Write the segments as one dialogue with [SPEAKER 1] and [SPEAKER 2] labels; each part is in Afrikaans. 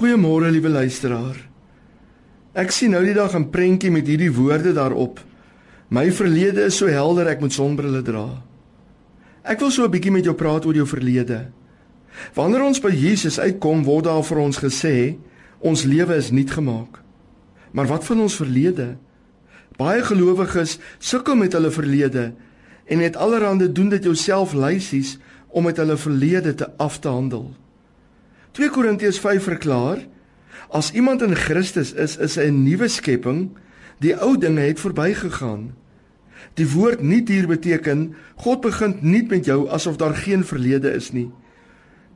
[SPEAKER 1] Goeiemôre liewe luisteraar. Ek sien nou die dag 'n prentjie met hierdie woorde daarop. My verlede is so helder ek moet sonbrille dra. Ek wil so 'n bietjie met jou praat oor jou verlede. Wanneer ons by Jesus uitkom, word daar vir ons gesê ons lewe is nuut gemaak. Maar wat van ons verlede? Baie gelowiges sukkel met hulle verlede en het allerhande doen dit jouself lysies om met hulle verlede te af te handel. 2 Korintiërs 5 verklaar: As iemand in Christus is, is hy 'n nuwe skepping. Die ou dinge het verbygegaan. Die woord nuut hier beteken God begin nuut met jou asof daar geen verlede is nie.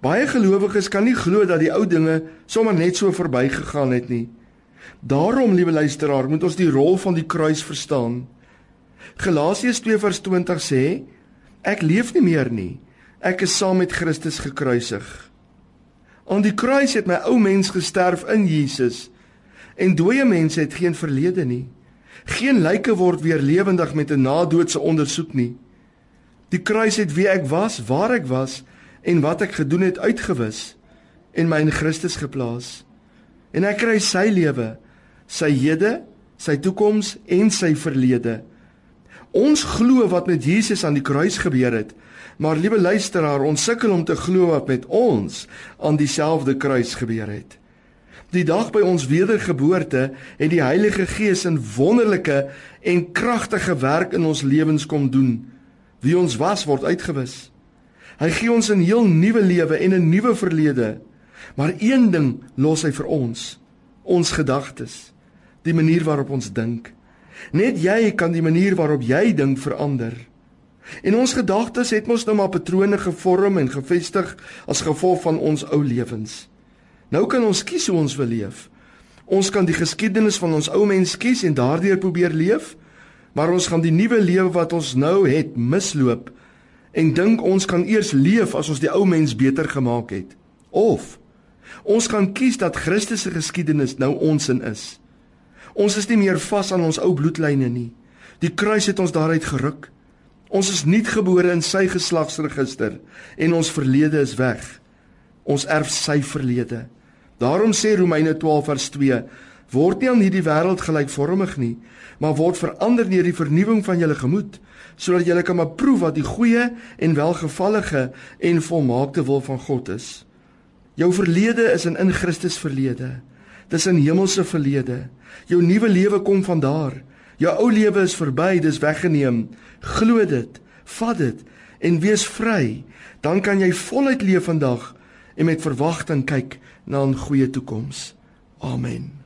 [SPEAKER 1] Baie gelowiges kan nie glo dat die ou dinge sommer net so verbygegaan het nie. Daarom, liewe luisteraar, moet ons die rol van die kruis verstaan. Galasiërs 2:20 sê: Ek leef nie meer nie. Ek is saam met Christus gekruisig. Aan die kruis het my ou mens gesterf in Jesus. En dooie mense het geen verlede nie. Geen lyke word weer lewendig met 'n nadoodse ondersoek nie. Die kruis het wie ek was, waar ek was en wat ek gedoen het uitgewis en my in Christus geplaas. En ek kry sy lewe, sy hede, sy toekoms en sy verlede. Ons glo wat met Jesus aan die kruis gebeur het, Maar liewe luisteraar, ons sukkel om te glo wat met ons aan dieselfde kruis gebeur het. Die dag by ons wedergeboorte het die Heilige Gees 'n wonderlike en kragtige werk in ons lewens kom doen. Wie ons was word uitgewis. Hy gee ons 'n heel nuwe lewe en 'n nuwe verlede. Maar een ding los hy vir ons: ons gedagtes, die manier waarop ons dink. Net jy kan die manier waarop jy dink verander. En ons gedagtes het mos nou maar patrone gevorm en gevestig as gevolg van ons ou lewens. Nou kan ons kies hoe ons wil leef. Ons kan die geskiedenis van ons ou mens kies en daardeur probeer leef, maar ons gaan die nuwe lewe wat ons nou het misloop en dink ons kan eers leef as ons die ou mens beter gemaak het. Of ons kan kies dat Christus se geskiedenis nou ons in is. Ons is nie meer vas aan ons ou bloedlyne nie. Die kruis het ons daaruit geruk. Ons is nuutgebore in sy geslagsregister en ons verlede is weg. Ons erf sy verlede. Daarom sê Romeine 12 vers 2: Word nie aan hierdie wêreld gelykvormig nie, maar word verander deur die vernuwing van julle gemoed, sodat julle kan beproef wat die goeie en welgevallige en volmaakte wil van God is. Jou verlede is 'n in Christus verlede. Dis 'n hemelse verlede. Jou nuwe lewe kom van daar. Jou ou lewe is verby, dis weggeneem. Glo dit, vat dit en wees vry. Dan kan jy voluit leef vandag en met verwagting kyk na 'n goeie toekoms. Amen.